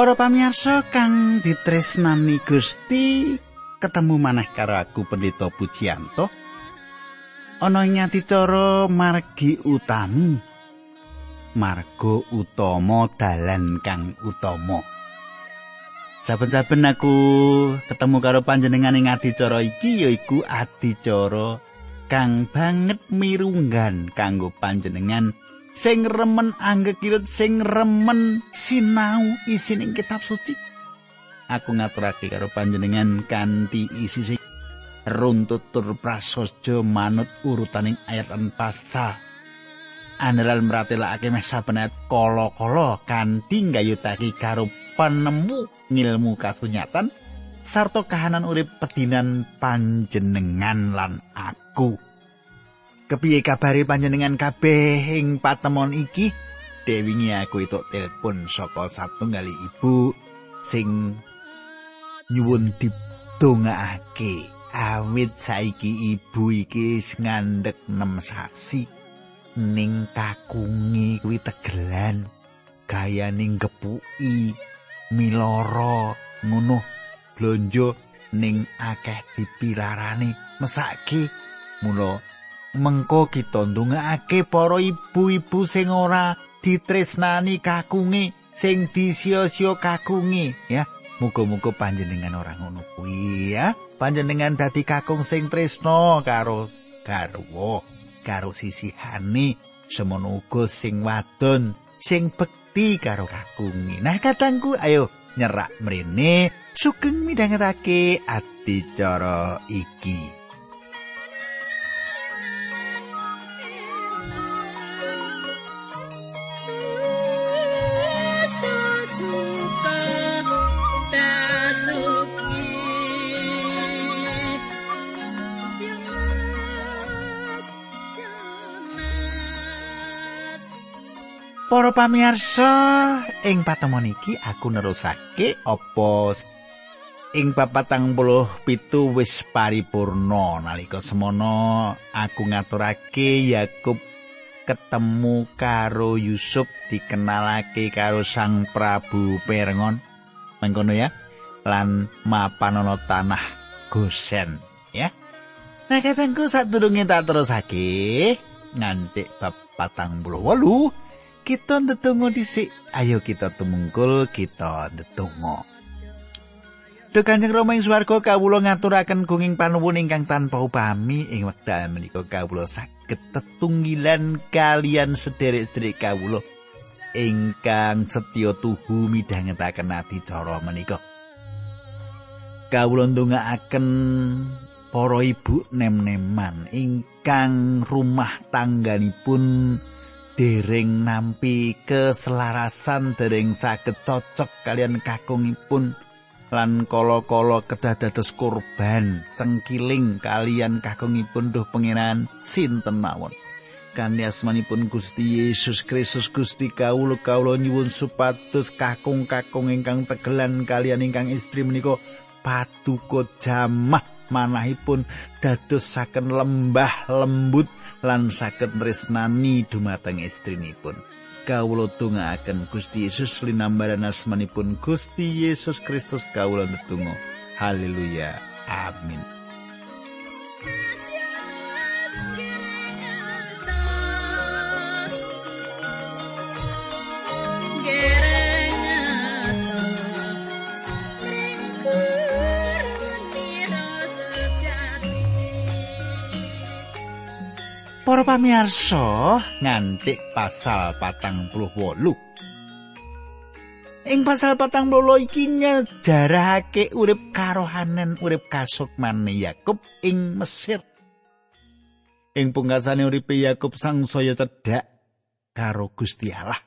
Para pamirsa kang ditresnani Gusti, ketemu maneh karo aku Pendeta Pujiyanto. Ana nyati cara margi utami. Margo utama dalan kang utama. Saben-saben aku ketemu karo panjenengan ing adicara iki yaiku adicara kang banget mirunggan kanggo panjenengan sing remen anggekirut sing remen sinau isining kitab suci aku ngaturake karo panjenengan kanthi isi sing runtut tur prasaja manut urutaning ayat lan pasal Aneral meratelake meh saben ayat kala-kala kanthi nggayutake karo penemu ngilmu kasunyatan sarta kahanan urip pedinan panjenengan lan aku. Kepiye kabare panjenengan kabeh ing patemon iki? Dewingi aku itu telepon saka satunggali ibu sing nyuwun didongaake awit saiki ibu iki ngandhek nem sasi ning kakungi kuwi tegelan gayaning gepuki miloro ngono blonjo ning akeh dipirarane mesake mula mengko kita ndongaake para ibu-ibu sing ora ditresnani kakunge sing disia-sia kakunge ya. Muga-muga panjenengan ora ngono kuwi ya. Panjenengan dadi kakung sing tresno karo garwa karo sisihane. Semono uga sing wadon sing bekti karo kakunge. Nah katangku ayo nyerak mrene. Sugeng midhangetake adicara iki Para pamirsa, ing patemon iki aku nerusake apa ing puluh pitu wis paripurna. Nalika semono aku ngaturake Yakub ketemu karo Yusuf dikenalake karo Sang Prabu Perengon. Mengkono ya lan mapan ana tanah Gosen ya. Nah katengku sadurunge tak terusake nganti bab patang puluh wolu kita ndedonga dhisik. Ayo kita tumungkul, kita ndedonga. Duh Kanjeng Rama ing swarga kawula ngaturaken gunging panuwun ingkang tanpa upami ing wekdal menika kawula saged tetunggilan kalian sederek-sederek kawula ingkang setya tuhu midhangetaken adicara menika. Kawula ndongaaken para ibu nem-neman ingkang rumah tangganipun dereng nampi keselarasan dereng saged cocok kalian kakungipun. Lan kala-kala kedah dados korban cengkiling kalian kakungipun. Duh pangeran sinten mawon? Kanthi asmanipun Gusti Yesus Kristus Gusti kawula kawula nyuwun supados kakung-kakung ingkang tegelan kalian ingkang istri menika paduka jamah manahipun dadosaken lembah lembut lan saged tresnani dumateng istrinipun. Kawula tungaaken Gusti Yesus linambaran asmanipun Gusti Yesus Kristus kawula netunggal. Haleluya. Amin. Para pamirsa, nganti pasal patang puluh wolu. Ing pasal patang puluh iki nyejarahake urip karohanen urip kasukmane Yakub ing Mesir. Ing pungkasane uripe Yakub sang saya cedhak karo Gusti Allah.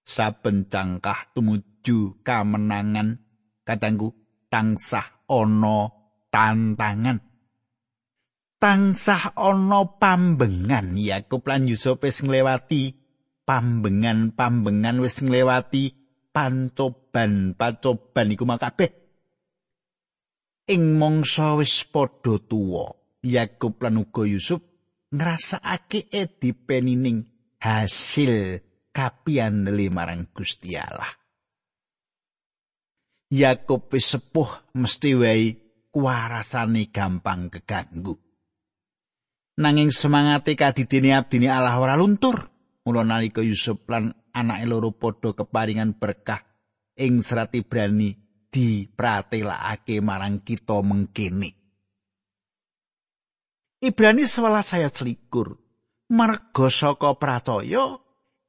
Saben cangkah tumuju kamenangan katanggu tansah ana tantangan. Tansah ana pambengan. Yakub lan Yusuf wis nglewati pambengan-pambengan wis nglewati pancoban pacoban iku makabeh ing mangsa wis padha tuwa Yakub lan uga Yusuf ngrasakake edipenining hasil kapiandele marang Gusti Allah. Yakub wis sepuh mesti wae kuarasane gampang keganggu. Nanging semangate kadidene abdine Allah ora luntur. Mula nalika Yusuf lan anake loro padha keparingan berkah ing serat Ibrani dipratelakake marang kita mengkene. Ibrani 11 ayat selikur. Marga saka pracaya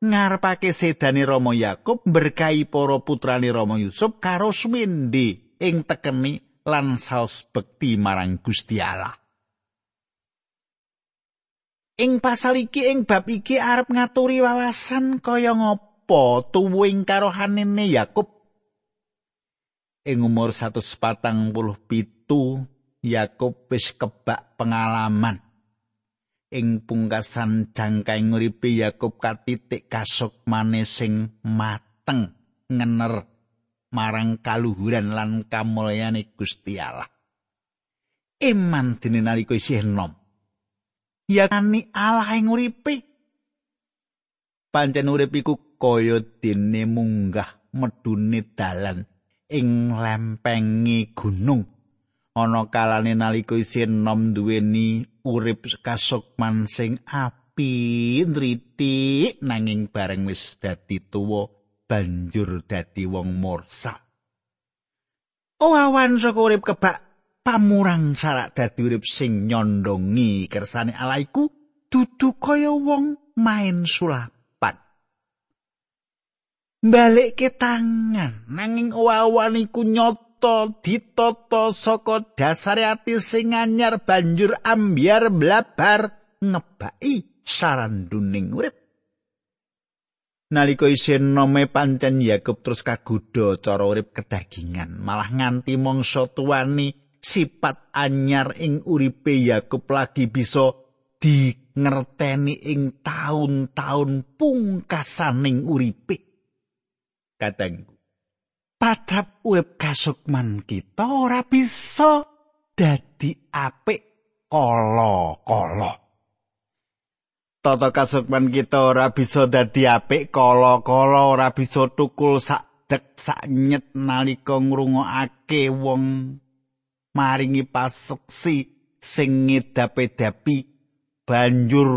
ngarepake sedane Rama Yakub berkahi para putrane Rama Yusuf karo sumende ing tekeni lan saos bekti marang Gusti Allah. Ing pasal iki ing bab iki arep ngaturi wawasan kaya ngapa tuwuhing karohanene Yakub. Ing umur 147 Yakub wis kebak pengalaman. Ing pungkasan jangkaing uripe Yakub katitik kasukmane sing mateng ngener marang kaluhuran lan kamulyane Gusti Allah. Iman dene nalika isih enom. Yakani Allah ing uripe. Pancen urip iku kaya dene munggah medune dalan ing lempengi gunung. Ana kalane nalika isih enom duweni urip kasukman sing api nriti nanging bareng wis dadi tuwa banjur dadi wong morsa. Owawan saka urip kebak pamurang sarak dadi urip sing nyondongi kersane Allah iku dudu kaya wong main sulapan. Balikke tangan nanging wawan iku nyoto ditoto saka dasare ati sing anyar banjur ambyar blabar ngebaki saranduning urip. Nalika isin nome pancen Yakub terus kagudo cara urip kedagingan, malah nganti mangsa tuwani sipat anyar ing uripe Yakub lagi bisa dingerteni ing taun-taun pungkasaning uripe. Katengku. Patrap urip kasukman kita ora bisa dadi apik kala-kala. Tata kasukman kita ora bisa dadi apik kala-kala ora bisa tukul sak dek sak nyet nalika ngrungokake wong maringi paseksi sing ngedapi banjur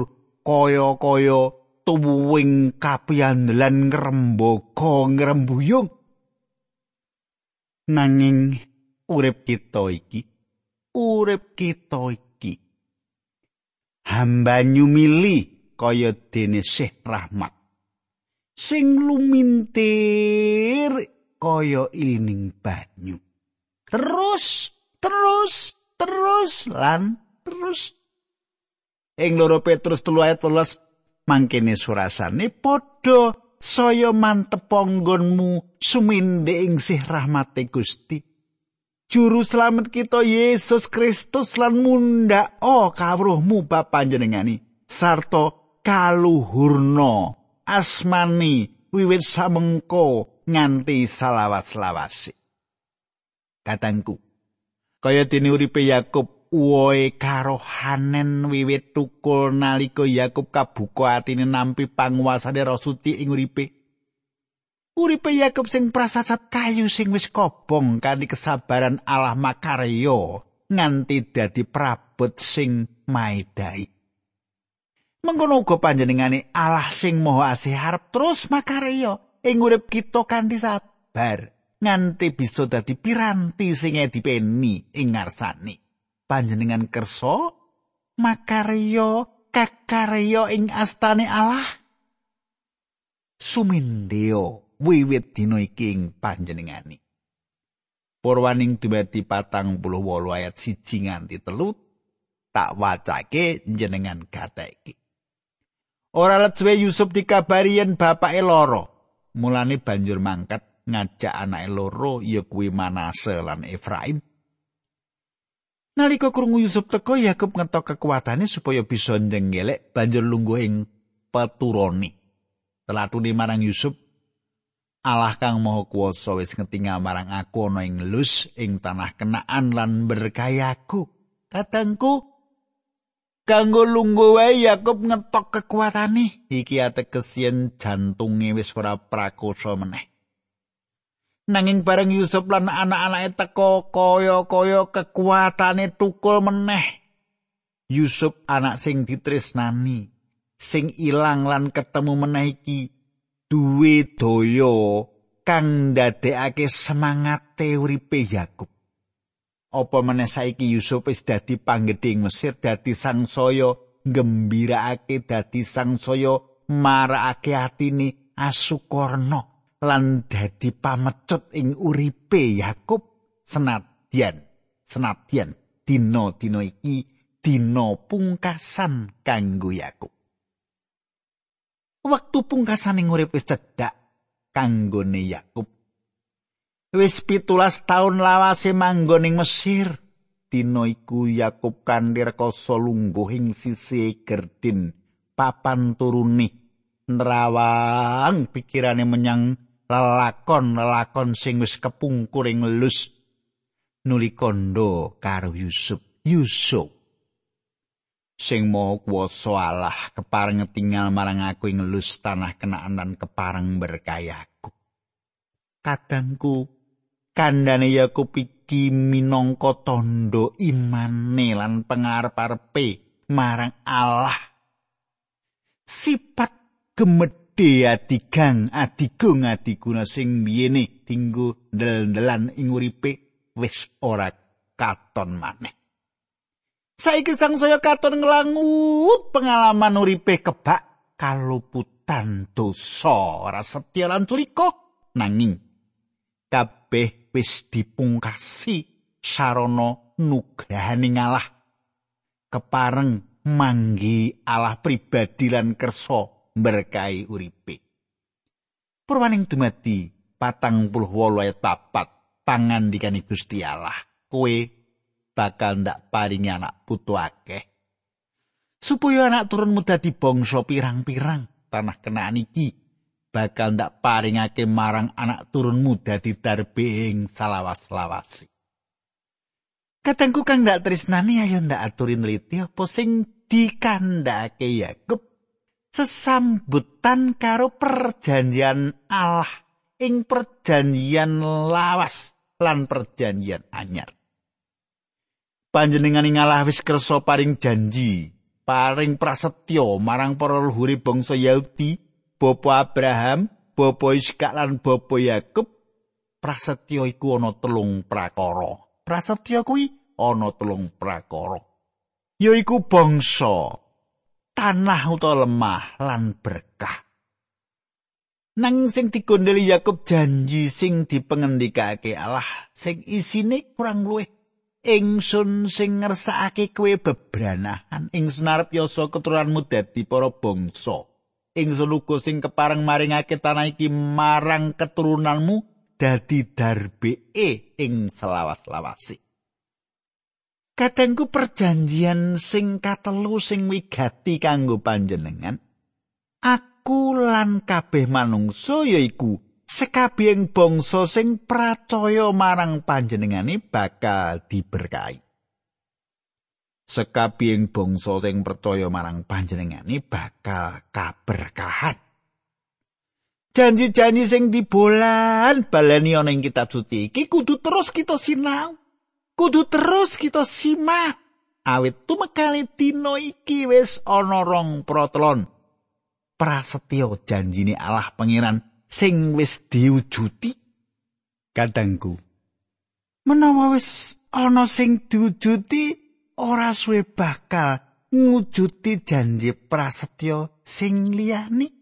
kaya-kaya tuwuing kapiyandelan ngremboga ngrembuyung. Nanging urip kita iki urip kita iki hamba nyumili kaya dene Syekh Rahmat sing lumintir kaya ilining banyu. Terus terus terus lan terus. Ing loro Petrus 3 ayat 12 mangkene surasane padha saya mantep panggonmu suminde ing sih rahmate Gusti. Juru selamat kita Yesus Kristus lan munda oh kawruhmu bapa panjenengani sarta kaluhurna asmani wiwit samengko nganti salawas-lawasi katangku kaya dene uripe Yakub uwoe karo hanen wiwit tukul nalika Yakub kabuka atine nampi panguasane Suci ing uripe. Uripe Yakub sing prasasat kayu sing wis kobong kanthi kesabaran Allah makarya nganti dadi prabot sing maedai. Mengkono uga panjenengane Allah sing Maha Asih harap terus makarya ing urip kita kanthi sabar. Nganti bisa dadi piranti sing dipeni ing ngarsane. Panjenengan kersa makarya kakarya ing astane Allah? Sumindeo wiwit dina iki ing panjenengani Purwaning dumadi patang puluh wolu ayat siji nganti telu tak wacake jenengan kata iki. Ora let Yusuf dikabari yen bapake lara, mulane banjur mangkat ngajak anake loro ya kuwi Manase lan Efraim. Nalika krungu Yusuf teko Yakub ngetok kekuatane supaya bisa njenggelek banjur lungguh ing peturoni. Telatune marang Yusuf Allah kang Maha Kuwasa wis ngetingal marang aku ana ing lus ing tanah kenaan lan berkayaku. Katangku kanggo lungguh wae Yakub ngetok kekuatane iki ateges yen jantunge wis ora prakosa meneh. Nanging bareng Yusuf lan anak-anake teko kaya-kaya kekuatane tukul meneh. Yusuf anak sing ditresnani sing ilang lan ketemu meneh iki duwe daya kang ndadekake semangate uripe Yakub. Apa meneh saiki Yusuf wis dadi panggedhing Mesir dadi sangsaya gembiraake dadi sangsaya marakake atine asukorno lan dadi pamecut ing uripe Yakub senadyan. Senadyan dina-dina iki dina pungkasan kanggo Yakub. Waktu pungkasan ing urip wis cedhak kanggone Yakub. Wis pitulas taun lawase manggon ing Mesir dina iku Yakub kanthi rekoso lungguh ing sisi Gerdin papan turune nerawang pikirane menyang lelakon-lelakon sing wis kepungkur ing lus nuli kondo karo Yusuf. Yusuf sing mau kuwasa Allah kepareng tinggal marang aku ing lus tanah kenaan kepareng berkayaku. Kadangku kandhane Yakub iki minangka tondo imane lan pangarep-arepe marang Allah. Sifat gemet gedhe adigang adigung adiguna sing biyene dinggo ndel-ndelan ing uripe wis ora katon maneh. Saiki sang saya katon nglangut pengalaman uripe kebak kaluputan dosa. Ora setya lan nanging kabeh wis dipungkasi sarana nugrahaning Allah. Kepareng manggi Allah pribadi lan kersa berkahi uripe. Purwaning dumadi patang puluh wolu ayat papat pangan dikani Gusti Allah. Kowe bakal ndak paringi anak putu akeh. Supaya anak turunmu dadi bangsa pirang-pirang tanah kenaan iki bakal ndak paringake marang anak turunmu dadi darbing salawas-lawasi. Katengku kang ndak tresnani ayo ndak aturin liti apa sing dikandhake Yakub sesambutan karo perjanjian Allah ing perjanjian lawas lan perjanjian anyar. Panjenengan ing Allah wis kersa paring janji, paring prasetyo marang para leluhur bangsa Yahudi, bapa Abraham, bapa Ishak lan bapa Yakub. Prasetyo iku ana telung prakara. Prasetyo kuwi ana telung prakara. Yaiku bangsa tanah utawa lemah lan berkah. Nang sing dikondeli Yakub janji sing dipengendikake Allah sing isine kurang luwih ingsun sing ngersakake kowe bebranahan. Ingsun arep yasa keturunanmu dadi para bangsa. Ingsun uga sing kepareng maringake tanah iki marang keturunanmu dadi darbee ing selawas-lawase Kadangku perjanjian sing katelu sing wigati kanggo panjenengan. Aku lan kabeh manungsa yaiku sekabehing bangsa sing percaya marang panjenengane bakal diberkahi. Sekabehing bangsa sing percaya marang panjenengane bakal kaberkahan. Janji-janji sing dibolan baleni ana ing kitab suci iki kudu terus kita sinau. Kudu terus kita simak awit tumekali dina iki wis ana rong protelon. Prasetyo janjine Allah pangeran sing wis diwujudi kadangku menawa wis ana sing diwujudi ora suwe bakal ngujuti janji prasetyo sing liyane.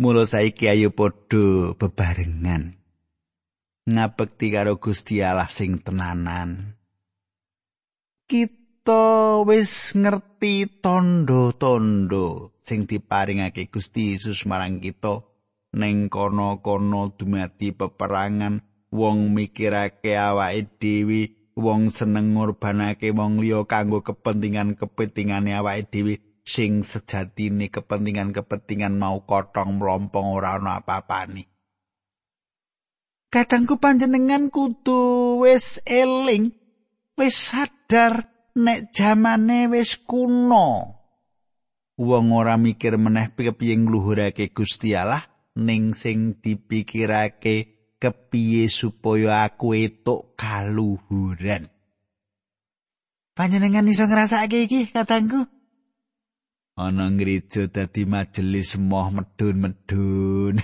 Mulo saiki ayo padha bebarengan ngabekti karo Gusti Allah sing tenanan. Kita wis ngerti tondo-tondo sing diparingake Gusti Yesus marang kita ning kono-kono dumati peperangan wong mikirake awake dhewe wong seneng ngorbanake wong liya kanggo kepentingan-kepentingane awake dhewe sing sejatine kepentingan-kepentingan mau kotong mlompong ora ana apa-apane. Kadangku panjenengan kudu wis eling, wis sadar nek jamane wis kuno. Wong ora mikir meneh piye ngluhurake Gusti Allah ning sing dipikirake kepiye supaya aku etuk kaluhuran. Panjenengan iso ngrasake iki katangku? Ana ngreja dadi majelis moh medun-medun.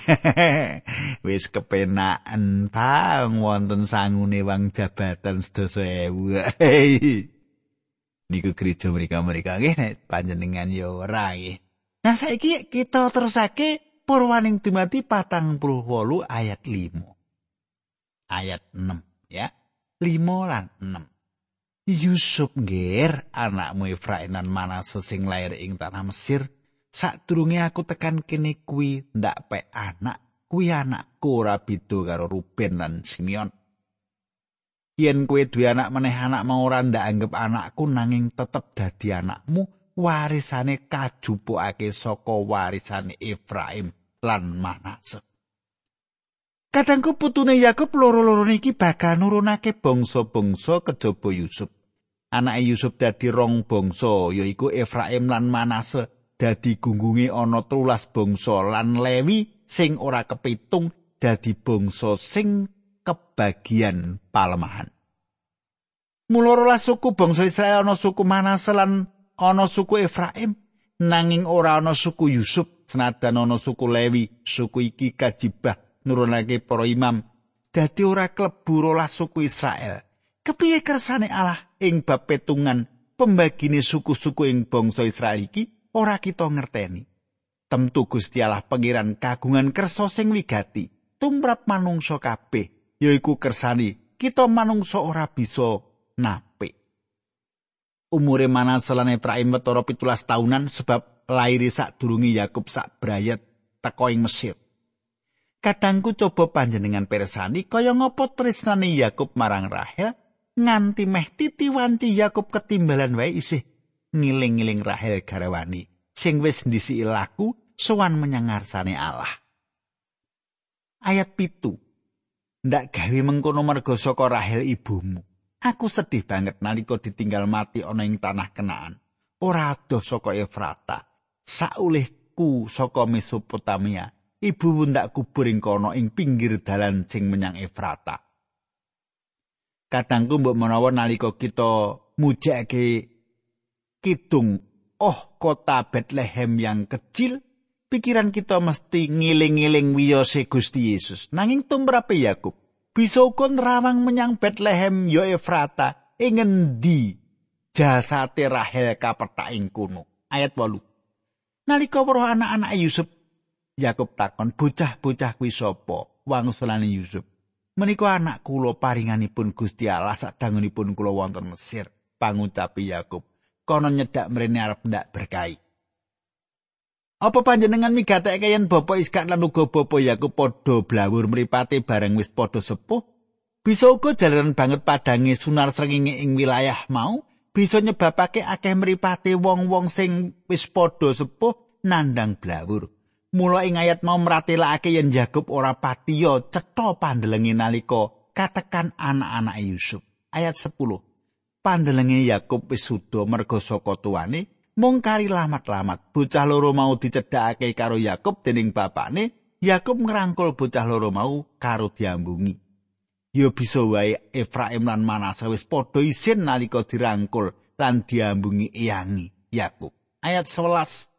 Wis kepenaken bang wonten sangune wang jabatan sedasa ewu. Niku gereja mereka-mereka nggih panjenengan ya ora nggih. Nah saiki kita terusake Purwaning Timati patang puluh wolu ayat 5. ayat 6 ya 5 lan 6 Yusuf ngger anakmu Efraim lan Manase sing lair ing tanah Mesir sadurunge aku tekan kene kuwi ndak pe anak kuwi anakku ora beda karo Ruben lan Simeon Yen kue duwe anak meneh anak mau ora ndak anggap anakku nanging tetep dadi anakmu warisane kajupukake saka warisane Efraim lan Manase Kadangku putune Yakub loro-loro niki bakal nurunake bangsa-bangsa kejaba Yusuf. Anake Yusuf dadi rong bangsa yaiku Efraim lan Manase dadi gunggunge ana telulas bangsa lan Lewi sing ora kepitung dadi bangsa sing kebagian palemahan. Mulorolas suku bangsa Israel ana suku Manase lan ana suku Efraim nanging ora ana suku Yusuf senadan ana suku Lewi suku iki kajibah nurunake para imam dadi ora klebu rolas suku Israel. Kepiye kersane Allah ing bab petungan pembagine suku-suku ing bangsa Israel iki ora kita ngerteni. Temtu Gusti Allah pangeran kagungan kersa sing wigati tumrap manungsa kabeh yaiku kersane kita manungsa ora bisa nape. Umure mana selane Efraim wetara pitulas taunan sebab lairi sak durungi Yakub sak brayat teko ing Mesir. Kadangku coba panjenengan persani kaya ngopo tresnane Yakub marang Rahel nganti meh titi wanci Yakub ketimbalan wae isih ngiling-ngiling Rahel garawani sing wis ndisi laku sowan menyang ngarsane Allah. Ayat pitu ndak gawe mengkono mergo saka Rahel ibumu. Aku sedih banget nalika ditinggal mati ana ing tanah kenaan. Ora adoh saka Efrata. Saulehku saka Mesopotamia. ibu ndak kubur ing kono ing pinggir dalan sing menyang Efrata. Kadangku mbok menawa nalika kita mujake kidung oh kota Bethlehem yang kecil, pikiran kita mesti ngiling-ngiling wiyose Gusti Yesus. Nanging tumrape Yakub, bisa kon rawang menyang Bethlehem yo Efrata ing endi jasate Rahel kapethak ing kono. Ayat 8. Nalika para anak-anak Yusuf Yakub takon bocah-bocah kuwi sapa wangsulane Yusuf menika anak kula paringanipun Gusti Allah sadangunipun kula wonten Mesir pangucapi Yakub kono nyedak mrene arep ndak berkahi. Apa panjenengan migatekke yen Bapak Iskak lan uga Bapak Yakub padha blawur mripate bareng wis padha sepuh? Bisa uga jalaran banget padange sunar srengenge ing wilayah mau bisa nyebabake akeh mripate wong-wong sing wis padha sepuh nandang blawur Mula ing ayat mau meratelake yen Yakub ora patiya cetha pandelenge nalika katekan anak-anak Yusuf. Ayat 10. Pandelenge Yakub wis suda merga saka tuane mung kari lamat-lamat. Bocah loro mau dicedhakake karo Yakub dening bapakne. Yakub ngrangkul bocah loro mau karo diambungi. Ya bisa wae Efraim lan Manase wis padha isin nalika dirangkul lan diambungi eyangi Yakub. Ayat 11.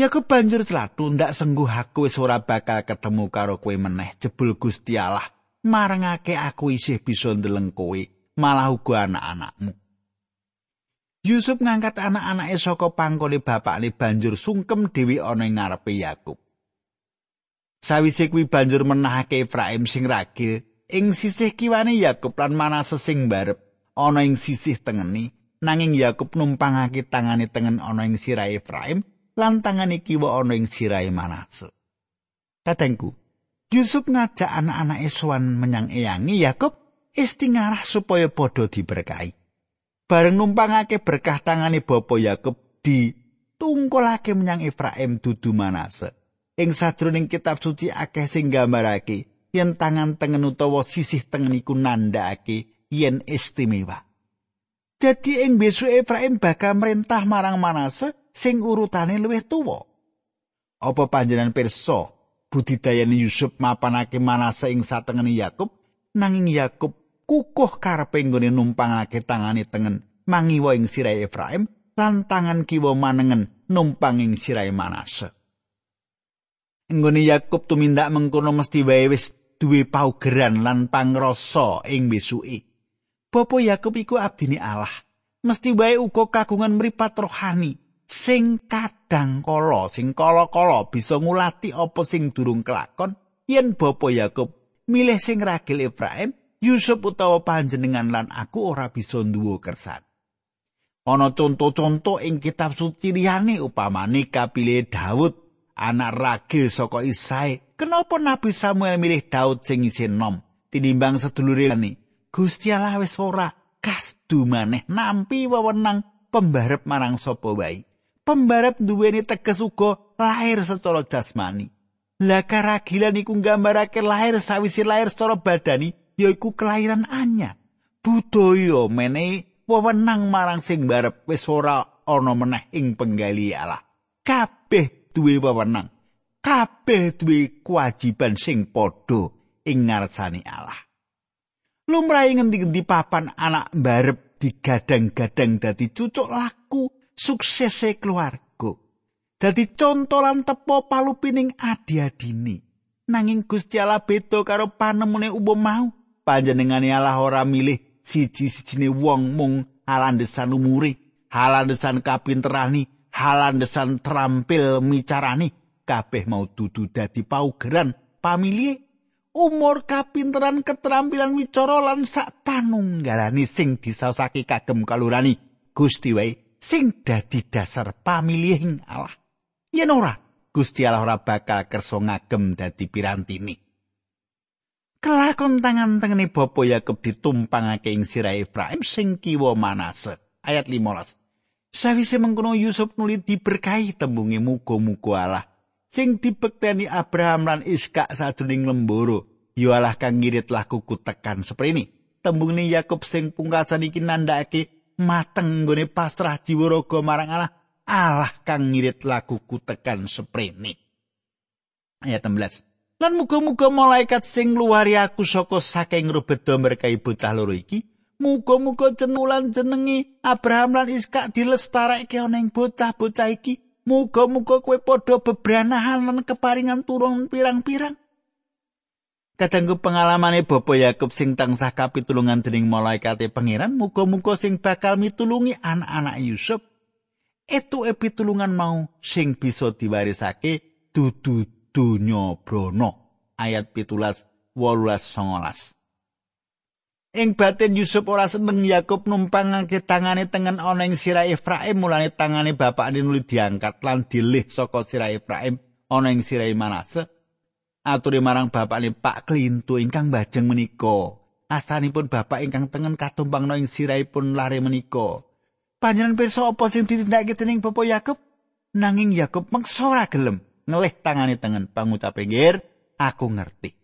Yakub banjur celatu ndak sengguh aku wis ora bakal ketemu karo kowe meneh jebul Gusti Allah marangake aku isih bisa ndeleng kowe malah uga anak-anakmu. Yusuf ngangkat anak-anake saka pangkone bapakne banjur sungkem dhewe ana ing ngarepe Yakub. Sawise kuwi banjur menahake Efraim sing ragil ing sisih kiwane Yakub lan Manase sing barep ana ing sisih tengeni nanging Yakub numpangake tangane tengen ana ing sirah Efraim lan tangane kiwa ana ing sirahe Manase. Katengku, Yusuf ngajak anak-anak Eswan menyang eyangi Yakub istingarah supaya padha diberkahi. Bareng numpangake berkah tangane bapa Yakub di tungkolake menyang Efraim dudu Manase. Ing sadroning kitab suci akeh sing nggambarake yen tangan tengen utawa sisih tengen iku nandhakake yen istimewa. Dadi ing besok Efraim bakal merintah marang Manase sing urutane luwih tuwa. Apa panjenengan pirsa budidayane Yusuf mapanake manase ing satengene Yakub nanging Yakub kukuh karepe nggone numpangake tangane tengen mangiwa ing sirahe Efraim lan tangan kiwa manengen numpang ing sirahe Manase. Nggone Yakub tumindak mengkono mesti wae wis duwe paugeran lan pangrasa ing besuke. Bapa Yakub iku abdine Allah. Mesti wae uga kagungan mripat rohani sing kadang kala sing kala-kala bisa ngulati apa sing durung kelakon yen bapa Yakub milih sing ragil Ibrahim Yusuf utawa panjenengan lan aku ora bisa nduwa kersan. Ana conto-conto ing kitab suci liyane upamane kapilih Daud anak ragil saka Isai. Kenapa Nabi Samuel milih Daud sing isin nom tinimbang sedulure? Gusti Allah wis ora kasdu maneh nampi wewenang pembarep marang sapa wae. Pembarep duweni teges uga lahir secara jasmani. Lah karagilan iku nggambarake lahir sawise lahir secara badani yaiku kelahiran anyar. Budaya menehi wewenang marang sing barep wis ora ana meneh ing penggali Allah. Kabeh duwe wewenang. Kabeh duwe kewajiban sing padha ing ngarsane Allah. Lumrahe ngendi-endi papan anak barep digadang-gadang dadi cucuk laku suksese keluarga. Dadi conto lan tepo palupining adi-adine. Nanging Gusti Allah beda karo panemune umum mau. Panjenengane Allah ora milih siji-sijine wong mung alandesan umure, halandesan kapinterani, halandesan terampil micarani, kabeh mau dudu dadi paugeran pamilih umur kapinteran keterampilan wicara lan sak panunggalane sing disausake kagem kalurani Gusti wae sing dadi dasar pamilihing Allah. Yen ora, Gusti Allah ora bakal kersa ngagem dadi pirantini. Kelakon tangan tengene Bapa Yakub ditumpangake ing sirah Ibrahim sing kiwa Manase. Ayat 15. Sawise mengkono Yusuf nuli diberkahi tembunge muga-muga Allah sing dibekteni Abraham lan Iskak sadurunge lemboro. Ya Allah kang ngirit lakuku tekan seprene. Tembungne Yakub sing pungkasan iki nandhake mateng nggone pasrah jiwa raga marang Allah Allah kang ngirit laguku tekan seprene ayat 16 lan muga-muga malaikat sing luari aku saka saking rubedo berkahi bocah loro iki muga-muga cenulan jenengi Abraham lan Iskak dilestarake ana ing bocah-bocah iki muga-muga kowe padha bebranahan lan keparingan turun pirang-pirang Kadangku pengalamane Bapa Yakub sing tansah kapitulungan dening malaikate pangeran, muga-muga sing bakal mitulungi anak-anak Yusuf. Etu epitulungan mau sing bisa diwarisake dudu donya brono. Ayat pitulas wolulas songolas. Ing batin Yusuf ora seneng Yakub numpangake tangane tengen ana ing sirah Efraim mulane tangane bapakne nuli diangkat lan dilih saka sirah Efraim ana ing sirah Manase. Aturi marang bapakne Pak Klintu ingkang bajeng menika. Astanipun bapak ingkang tengen katumpangna ing sirahipun lare menika. Panjenengan pirsa apa sing ditindakake dening Bapak Yakub? Nanging Yakub mengsa ora gelem ngelih tangane tengen pangucap pinggir, aku ngerti.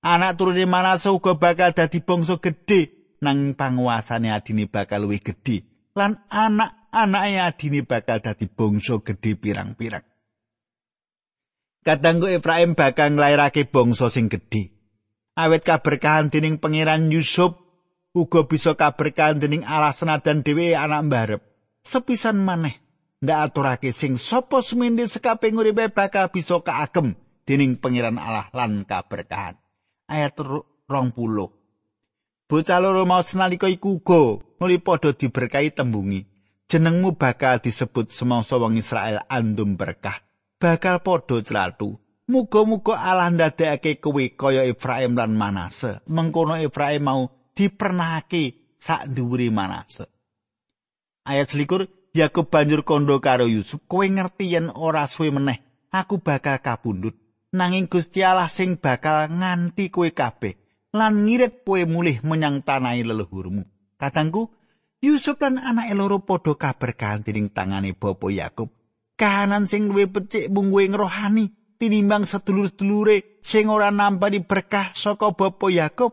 Anak turune Manase uga bakal dadi bangsa gedhe nang panguasane adine bakal luwih gedhe lan anak-anake adine bakal dadi bangsa gedhe pirang-pirang. Kadangku Efraim bakal nglairake bangsa sing gedhe. Awit kaberkahan dening pangeran Yusuf uga bisa kaberkahan dening Allah senadan dhewe anak mbarep. Sepisan maneh ndak aturake sing sapa semende sekape nguripe bakal bisa kaagem dening pangeran Allah lan kaberkahan. Ayat 20. Bocah loro mau senalika iku uga nuli padha diberkahi tembungi. Jenengmu bakal disebut semangsa wong Israel andum berkah. Bakal padha celatu. Muga-muga Allah ndadekake kowe kaya Efraim lan Manase. Mengkono Efraim mau dipernahake sak dhuwure Manase. Ayat selikur, Yakub banjur kondo karo Yusuf, kowe ngerti yen ora suwe meneh, aku bakal kapundhut. Nanging Gusti Allah sing bakal nganti kowe kabeh lan ngirit kowe mulih menyang tanahe leluhurmu. Katangku, Yusuf lan anake loro padha kaberkahan dening tangane Bapa Yakub kahanan sing luwih becik mung kuwi rohani tinimbang sedulur-sedulure sing ora nampani berkah saka bapa Yakub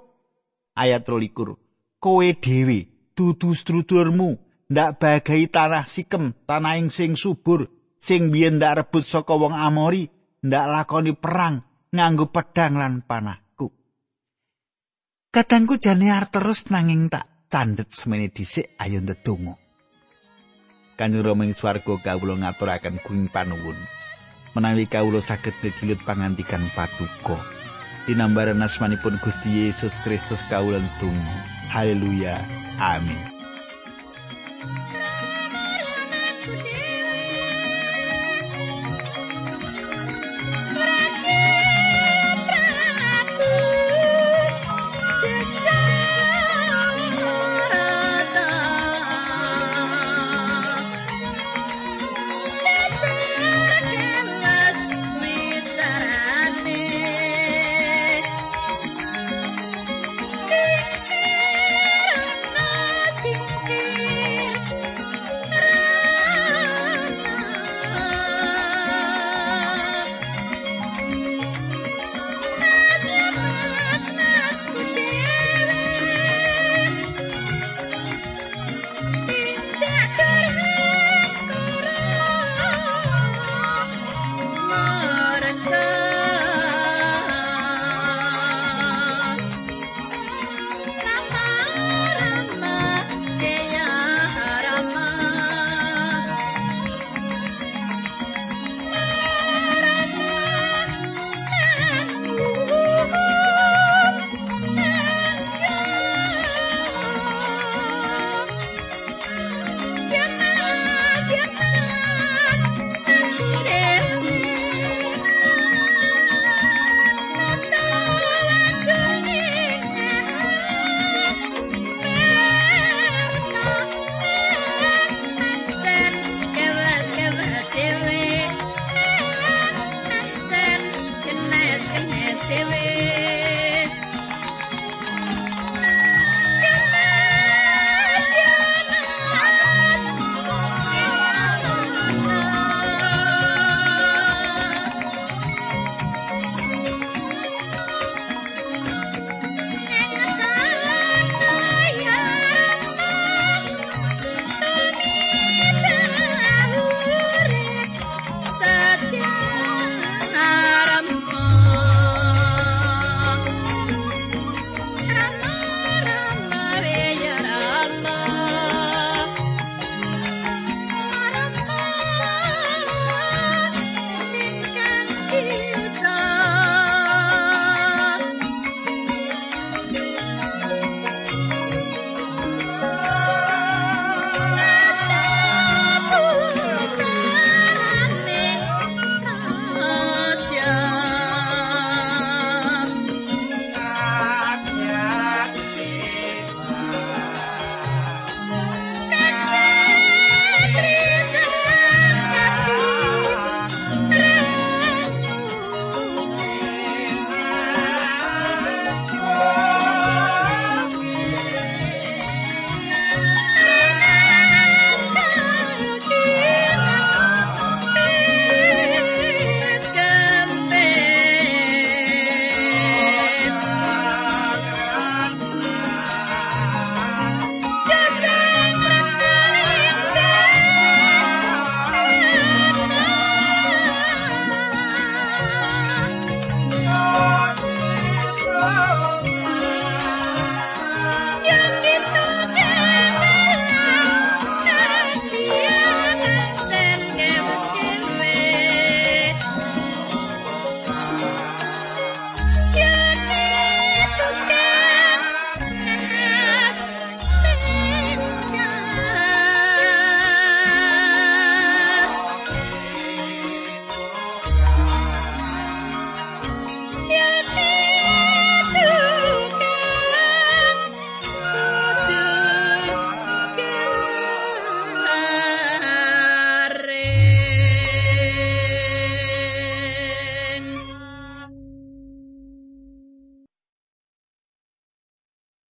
ayat 23 kowe dhewe dudu sedulurmu ndak bagai tanah sikem tanah ing sing subur sing biyen ndak rebut saka wong Amori ndak lakoni perang nganggo pedang lan panahku. Kadangku jane arep terus nanging tak candhet semene dhisik ayo ndedonga. Kanjeng Rama ing swarga kawula ngaturaken kuing panuwun. Menawi kawula saged begilut pangantikan patuko. Dinambaran asmanipun Gusti Yesus Kristus kawula ndonga. Haleluya. Amin.